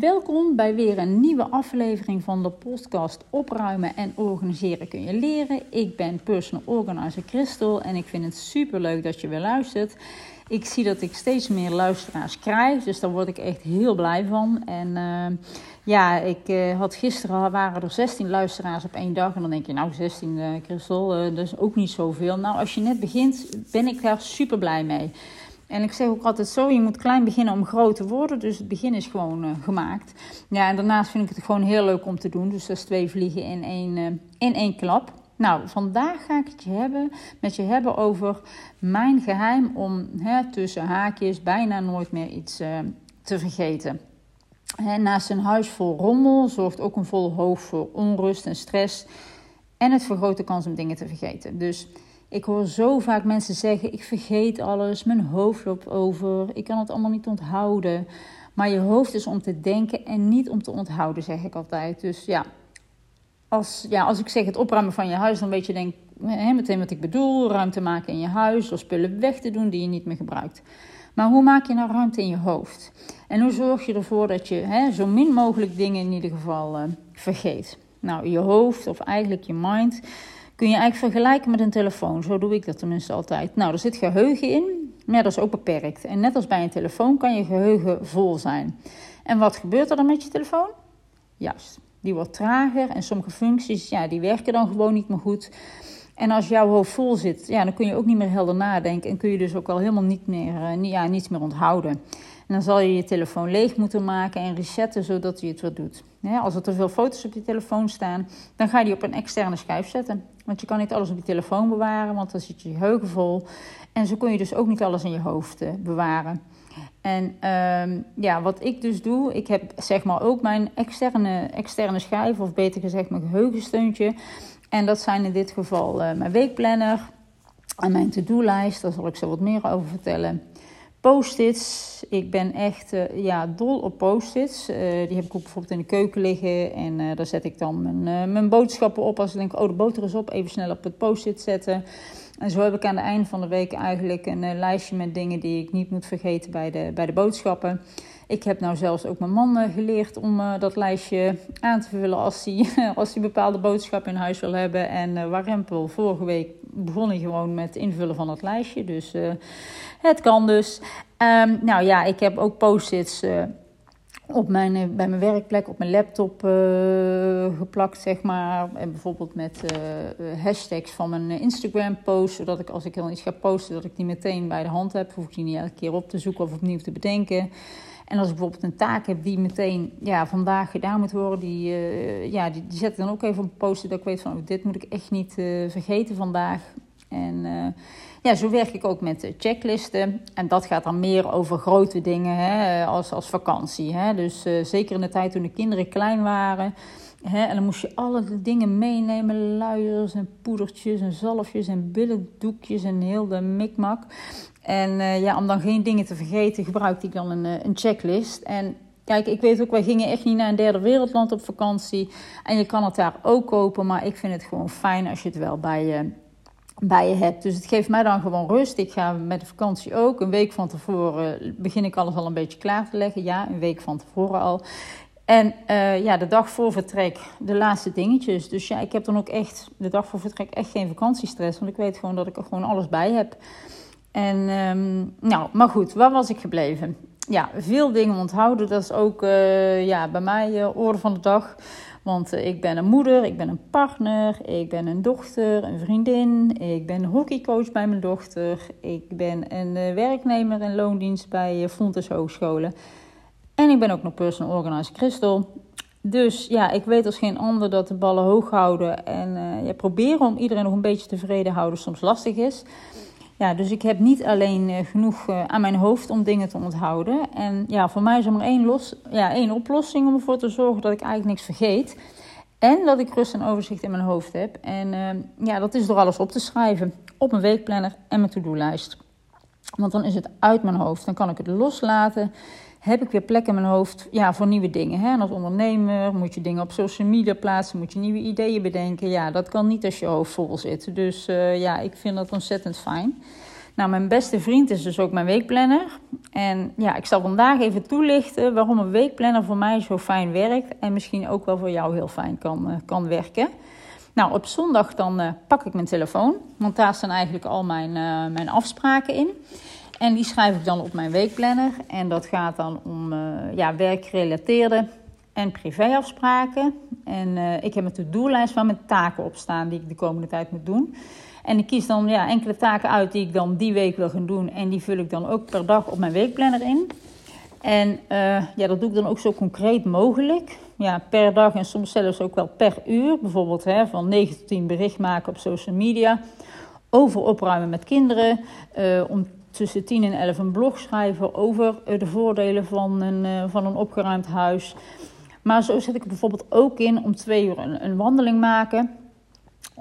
Welkom bij weer een nieuwe aflevering van de podcast Opruimen en Organiseren kun je leren. Ik ben personal organizer Christel en ik vind het super leuk dat je weer luistert. Ik zie dat ik steeds meer luisteraars krijg, dus daar word ik echt heel blij van. En uh, ja, ik uh, had gisteren waren er 16 luisteraars op één dag en dan denk je nou 16 uh, Christel, dat is ook niet zoveel. Nou, als je net begint ben ik daar super blij mee. En ik zeg ook altijd zo, je moet klein beginnen om groot te worden. Dus het begin is gewoon uh, gemaakt. Ja, en daarnaast vind ik het gewoon heel leuk om te doen. Dus dat is twee vliegen in één, uh, in één klap. Nou, vandaag ga ik het je hebben, met je hebben over mijn geheim om hè, tussen haakjes bijna nooit meer iets uh, te vergeten. Naast een huis vol rommel zorgt ook een vol hoofd voor onrust en stress. En het vergroot de kans om dingen te vergeten. Dus ik hoor zo vaak mensen zeggen: Ik vergeet alles, mijn hoofd loopt over, ik kan het allemaal niet onthouden. Maar je hoofd is om te denken en niet om te onthouden, zeg ik altijd. Dus ja, als, ja, als ik zeg het opruimen van je huis, dan weet je denk, hè, meteen wat ik bedoel: ruimte maken in je huis, door spullen weg te doen die je niet meer gebruikt. Maar hoe maak je nou ruimte in je hoofd? En hoe zorg je ervoor dat je zo min mogelijk dingen in ieder geval uh, vergeet? Nou, je hoofd of eigenlijk je mind kun je eigenlijk vergelijken met een telefoon. Zo doe ik dat tenminste altijd. Nou, er zit geheugen in, maar dat is ook beperkt. En net als bij een telefoon kan je geheugen vol zijn. En wat gebeurt er dan met je telefoon? Juist, die wordt trager en sommige functies ja, die werken dan gewoon niet meer goed. En als jouw hoofd vol zit, ja, dan kun je ook niet meer helder nadenken en kun je dus ook al helemaal niet meer, uh, ja, niets meer onthouden. En dan zal je je telefoon leeg moeten maken en resetten zodat hij het weer doet. Als er te veel foto's op je telefoon staan, dan ga je die op een externe schijf zetten. Want je kan niet alles op je telefoon bewaren, want dan zit je geheugen vol. En zo kun je dus ook niet alles in je hoofd uh, bewaren. En uh, ja, wat ik dus doe, ik heb zeg maar ook mijn externe, externe schijf, of beter gezegd mijn geheugensteuntje. En dat zijn in dit geval uh, mijn weekplanner en mijn to-do-lijst. Daar zal ik zo wat meer over vertellen. Post-its. Ik ben echt uh, ja, dol op post-its. Uh, die heb ik ook bijvoorbeeld in de keuken liggen. En uh, daar zet ik dan mijn, mijn boodschappen op. Als ik denk, oh de boter is op, even snel op het post-it zetten. En zo heb ik aan het einde van de week eigenlijk een lijstje met dingen die ik niet moet vergeten bij de, bij de boodschappen. Ik heb nou zelfs ook mijn man geleerd om dat lijstje aan te vullen als hij, als hij bepaalde boodschappen in huis wil hebben. En Warempel, vorige week begon hij gewoon met invullen van dat lijstje. Dus uh, het kan dus. Um, nou ja, ik heb ook post-its op mijn, bij mijn werkplek, op mijn laptop geplakt, zeg maar. En bijvoorbeeld met hashtags van mijn Instagram-post. Zodat ik als ik heel iets ga posten, dat ik die meteen bij de hand heb. Hoef ik die niet elke keer op te zoeken of opnieuw te bedenken. En als ik bijvoorbeeld een taak heb die meteen ja, vandaag gedaan moet worden, die, ja, die, die zet ik dan ook even op een post dat ik weet van oh, dit moet ik echt niet vergeten vandaag. En uh, ja, zo werk ik ook met checklisten. En dat gaat dan meer over grote dingen hè, als, als vakantie. Hè. Dus zeker in de tijd toen de kinderen klein waren. Hè, en dan moest je alle dingen meenemen: luiers en poedertjes en zalfjes en billendoekjes en heel de mikmak. En ja, om dan geen dingen te vergeten, gebruikte ik dan een, een checklist. En kijk, ik weet ook, wij gingen echt niet naar een derde wereldland op vakantie. En je kan het daar ook kopen, maar ik vind het gewoon fijn als je het wel bij je, bij je hebt. Dus het geeft mij dan gewoon rust. Ik ga met de vakantie ook. Een week van tevoren begin ik alles al een beetje klaar te leggen. Ja, een week van tevoren al. En uh, ja, de dag voor vertrek, de laatste dingetjes. Dus ja, ik heb dan ook echt de dag voor vertrek echt geen vakantiestress. Want ik weet gewoon dat ik er gewoon alles bij heb. En um, nou, maar goed, waar was ik gebleven? Ja, veel dingen onthouden. Dat is ook uh, ja, bij mij uh, orde van de dag. Want uh, ik ben een moeder, ik ben een partner, ik ben een dochter, een vriendin. Ik ben hockeycoach bij mijn dochter. Ik ben een werknemer in loondienst bij Fontes Hogescholen. En ik ben ook nog personal organizer Christel. Dus ja, ik weet als geen ander dat de ballen hoog houden en ja, proberen om iedereen nog een beetje tevreden houden soms lastig is. Ja, dus ik heb niet alleen uh, genoeg uh, aan mijn hoofd om dingen te onthouden. En ja, voor mij is er maar één, los, ja, één oplossing om ervoor te zorgen dat ik eigenlijk niks vergeet. En dat ik rust en overzicht in mijn hoofd heb. En uh, ja, dat is door alles op te schrijven. Op mijn weekplanner en mijn to-do-lijst. Want dan is het uit mijn hoofd. Dan kan ik het loslaten heb ik weer plek in mijn hoofd ja, voor nieuwe dingen. Hè? Als ondernemer moet je dingen op social media plaatsen, moet je nieuwe ideeën bedenken. Ja, dat kan niet als je hoofd vol zit. Dus uh, ja, ik vind dat ontzettend fijn. Nou, mijn beste vriend is dus ook mijn weekplanner. En ja, ik zal vandaag even toelichten waarom een weekplanner voor mij zo fijn werkt. En misschien ook wel voor jou heel fijn kan, uh, kan werken. Nou, op zondag dan uh, pak ik mijn telefoon. Want daar staan eigenlijk al mijn, mijn afspraken in. En die schrijf ik dan op mijn weekplanner. En dat gaat dan om ja, werkgerelateerde en privéafspraken. En ik heb een to-do-lijst waar mijn taken op staan die ik de komende tijd moet doen. En ik kies dan ja, enkele taken uit die ik dan die week wil gaan doen. En die vul ik dan ook per dag op mijn weekplanner in. En uh, ja, dat doe ik dan ook zo concreet mogelijk. Ja, per dag en soms zelfs ook wel per uur. Bijvoorbeeld hè, van 9 tot 10 bericht maken op social media. Over opruimen met kinderen. Om tussen 10 en 11 een blog schrijven over uh, de voordelen van een, van een opgeruimd huis. Maar zo zet ik bijvoorbeeld ook in om twee uur een, een wandeling maken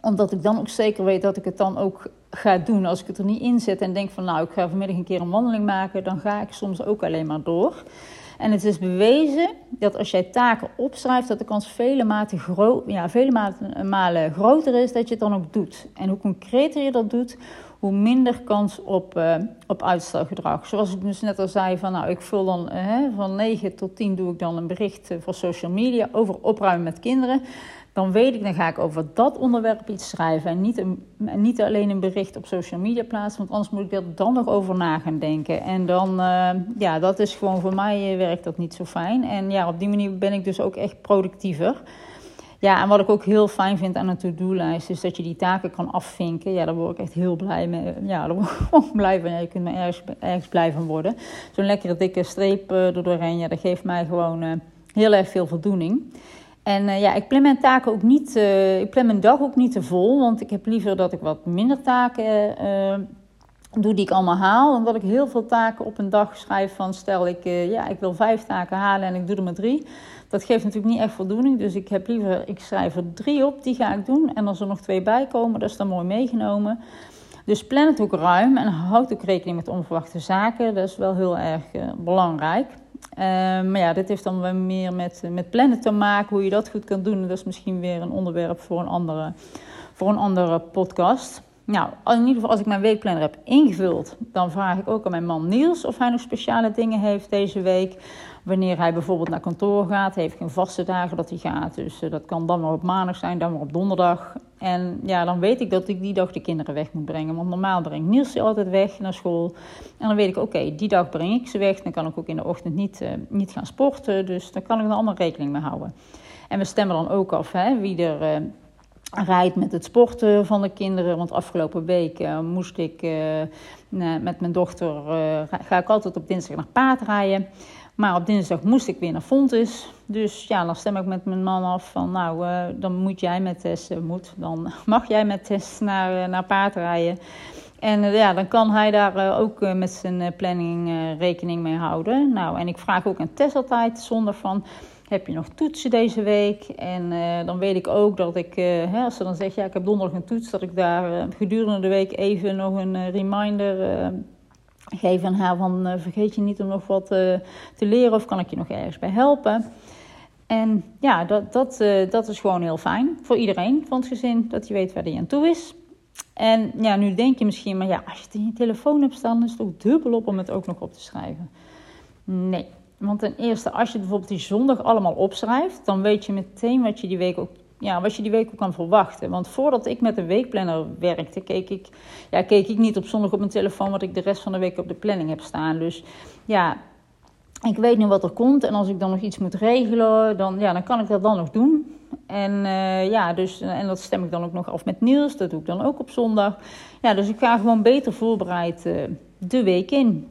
omdat ik dan ook zeker weet dat ik het dan ook ga doen. Als ik het er niet in zet en denk van nou, ik ga vanmiddag een keer een wandeling maken, dan ga ik soms ook alleen maar door. En het is bewezen dat als jij taken opschrijft, dat de kans vele, gro ja, vele malen groter is dat je het dan ook doet. En hoe concreter je dat doet, hoe minder kans op, uh, op uitstelgedrag. Zoals ik dus net al zei, van, nou, ik vul dan uh, van 9 tot 10 doe ik dan een bericht uh, voor social media over opruimen met kinderen dan weet ik, dan ga ik over dat onderwerp iets schrijven. En niet, een, niet alleen een bericht op social media plaatsen, want anders moet ik er dan nog over na gaan denken. En dan, ja, dat is gewoon voor mij werkt dat niet zo fijn. En ja, op die manier ben ik dus ook echt productiever. Ja, en wat ik ook heel fijn vind aan een to-do-lijst is dat je die taken kan afvinken. Ja, daar word ik echt heel blij mee. Ja, daar word ik gewoon blij van. Je kunt me ergens, ergens blij van worden. Zo'n lekkere dikke streep uh, er doorheen, ja, dat geeft mij gewoon heel erg veel voldoening. En uh, ja, ik plan mijn taken ook niet, ik plan mijn dag ook niet te vol, want ik heb liever dat ik wat minder taken uh, doe die ik allemaal haal. Omdat ik heel veel taken op een dag schrijf van stel ik, ja, ik wil vijf taken halen en ik doe er maar drie. Dat geeft natuurlijk niet echt voldoening, dus ik heb liever, ik schrijf er drie op, die ga ik doen. En als er nog twee bij komen, dat is dan mooi meegenomen. Dus plan het ook ruim en houd ook rekening met onverwachte zaken. Dat is wel heel erg belangrijk. Uh, maar ja, dit heeft dan wel meer met, met plannen te maken, hoe je dat goed kan doen. Dat is misschien weer een onderwerp voor een andere, voor een andere podcast. Nou, in ieder geval als ik mijn weekplanner heb ingevuld, dan vraag ik ook aan mijn man Niels of hij nog speciale dingen heeft deze week. Wanneer hij bijvoorbeeld naar kantoor gaat, heeft geen vaste dagen dat hij gaat. Dus uh, dat kan dan maar op maandag zijn, dan maar op donderdag. En ja, dan weet ik dat ik die dag de kinderen weg moet brengen. Want normaal brengt Niels ze altijd weg naar school. En dan weet ik, oké, die dag breng ik ze weg. Dan kan ik ook in de ochtend niet, uh, niet gaan sporten. Dus daar kan ik dan allemaal rekening mee houden. En we stemmen dan ook af hè, wie er... Uh, rijdt met het sporten van de kinderen. Want afgelopen week uh, moest ik uh, met mijn dochter, ga ik altijd op dinsdag naar paardrijden. Maar op dinsdag moest ik weer naar Fontes. Dus ja, dan stem ik met mijn man af van nou, dan moet jij met Tess, moet, dan mag jij met Tess naar, naar paardrijden. En ja, dan kan hij daar ook met zijn planning rekening mee houden. Nou, en ik vraag ook aan Tess altijd zonder van, heb je nog toetsen deze week? En dan weet ik ook dat ik, hè, als ze dan zegt, ja, ik heb donderdag een toets, dat ik daar gedurende de week even nog een reminder geef aan haar van vergeet je niet om nog wat te leren of kan ik je nog ergens bij helpen. En ja, dat, dat, dat is gewoon heel fijn voor iedereen van het gezin, dat je weet waar hij aan toe is. En ja, nu denk je misschien, maar ja, als je het je telefoon hebt staan, is het toch dubbel op om het ook nog op te schrijven. Nee, want ten eerste, als je bijvoorbeeld die zondag allemaal opschrijft, dan weet je meteen wat je die week ook ja, wat je die week ook kan verwachten. Want voordat ik met de weekplanner werkte, keek ik, ja, keek ik niet op zondag op mijn telefoon wat ik de rest van de week op de planning heb staan. Dus ja, ik weet nu wat er komt. En als ik dan nog iets moet regelen, dan, ja, dan kan ik dat dan nog doen. En, uh, ja, dus, en dat stem ik dan ook nog af met Niels. Dat doe ik dan ook op zondag. Ja, dus ik ga gewoon beter voorbereid uh, de week in.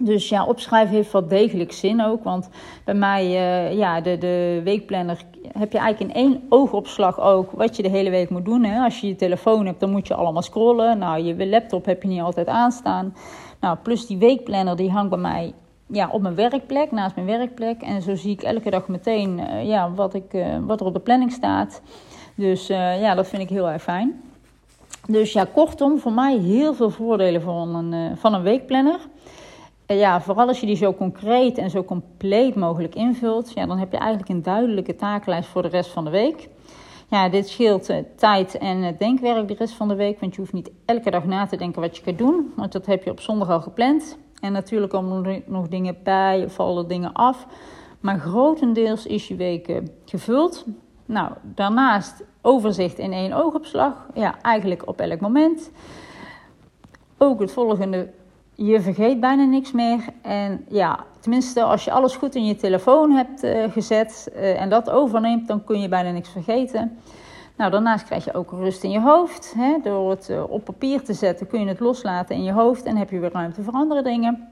Dus ja, opschrijven heeft wel degelijk zin ook. Want bij mij, uh, ja, de, de weekplanner heb je eigenlijk in één oogopslag ook wat je de hele week moet doen. Hè. Als je je telefoon hebt, dan moet je allemaal scrollen. Nou, je laptop heb je niet altijd aanstaan. Nou, plus die weekplanner, die hangt bij mij ja, op mijn werkplek, naast mijn werkplek. En zo zie ik elke dag meteen uh, ja, wat, ik, uh, wat er op de planning staat. Dus ja, dat vind ik heel erg fijn. Dus ja, kortom, voor mij heel veel voordelen van een, van een weekplanner ja, vooral als je die zo concreet en zo compleet mogelijk invult, ja, dan heb je eigenlijk een duidelijke takenlijst voor de rest van de week. Ja, dit scheelt tijd en denkwerk de rest van de week. Want je hoeft niet elke dag na te denken wat je gaat doen. Want dat heb je op zondag al gepland. En natuurlijk komen er nog dingen bij vallen dingen af. Maar grotendeels is je week gevuld. Nou, daarnaast overzicht in één oogopslag. Ja, eigenlijk op elk moment. Ook het volgende, je vergeet bijna niks meer. En ja, tenminste als je alles goed in je telefoon hebt uh, gezet uh, en dat overneemt, dan kun je bijna niks vergeten. Nou, daarnaast krijg je ook rust in je hoofd. Hè? Door het uh, op papier te zetten kun je het loslaten in je hoofd en heb je weer ruimte voor andere dingen.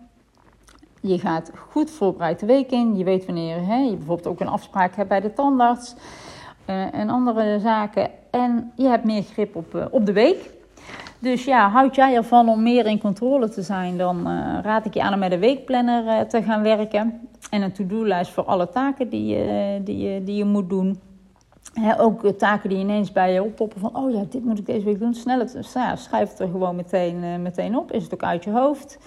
Je gaat goed voorbereid de week in. Je weet wanneer hè, je bijvoorbeeld ook een afspraak hebt bij de tandarts en andere zaken. En je hebt meer grip op, op de week. Dus ja, houd jij ervan om meer in controle te zijn, dan uh, raad ik je aan om met een weekplanner uh, te gaan werken. En een to-do-lijst voor alle taken die je, die die je moet doen. Ook taken die ineens bij je oppoppen van, oh ja, dit moet ik deze week doen. Snel het, schrijf het er gewoon meteen, uh, meteen op. Is het ook uit je hoofd.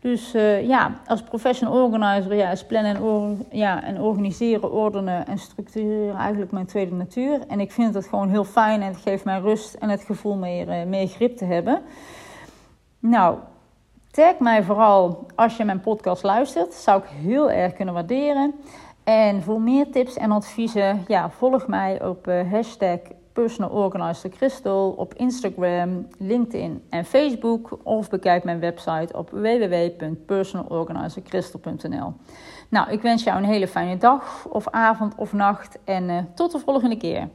Dus uh, ja, als professional organizer ja, is plannen en, ja, en organiseren, ordenen en structureren eigenlijk mijn tweede natuur. En ik vind het gewoon heel fijn en het geeft mij rust en het gevoel meer, uh, meer grip te hebben. Nou, tag mij vooral als je mijn podcast luistert. zou ik heel erg kunnen waarderen. En voor meer tips en adviezen, ja, volg mij op uh, hashtag Personal Organizer Crystal op Instagram, LinkedIn en Facebook. Of bekijk mijn website op www.personalorganizercrystal.nl. Nou, ik wens jou een hele fijne dag of avond of nacht en uh, tot de volgende keer.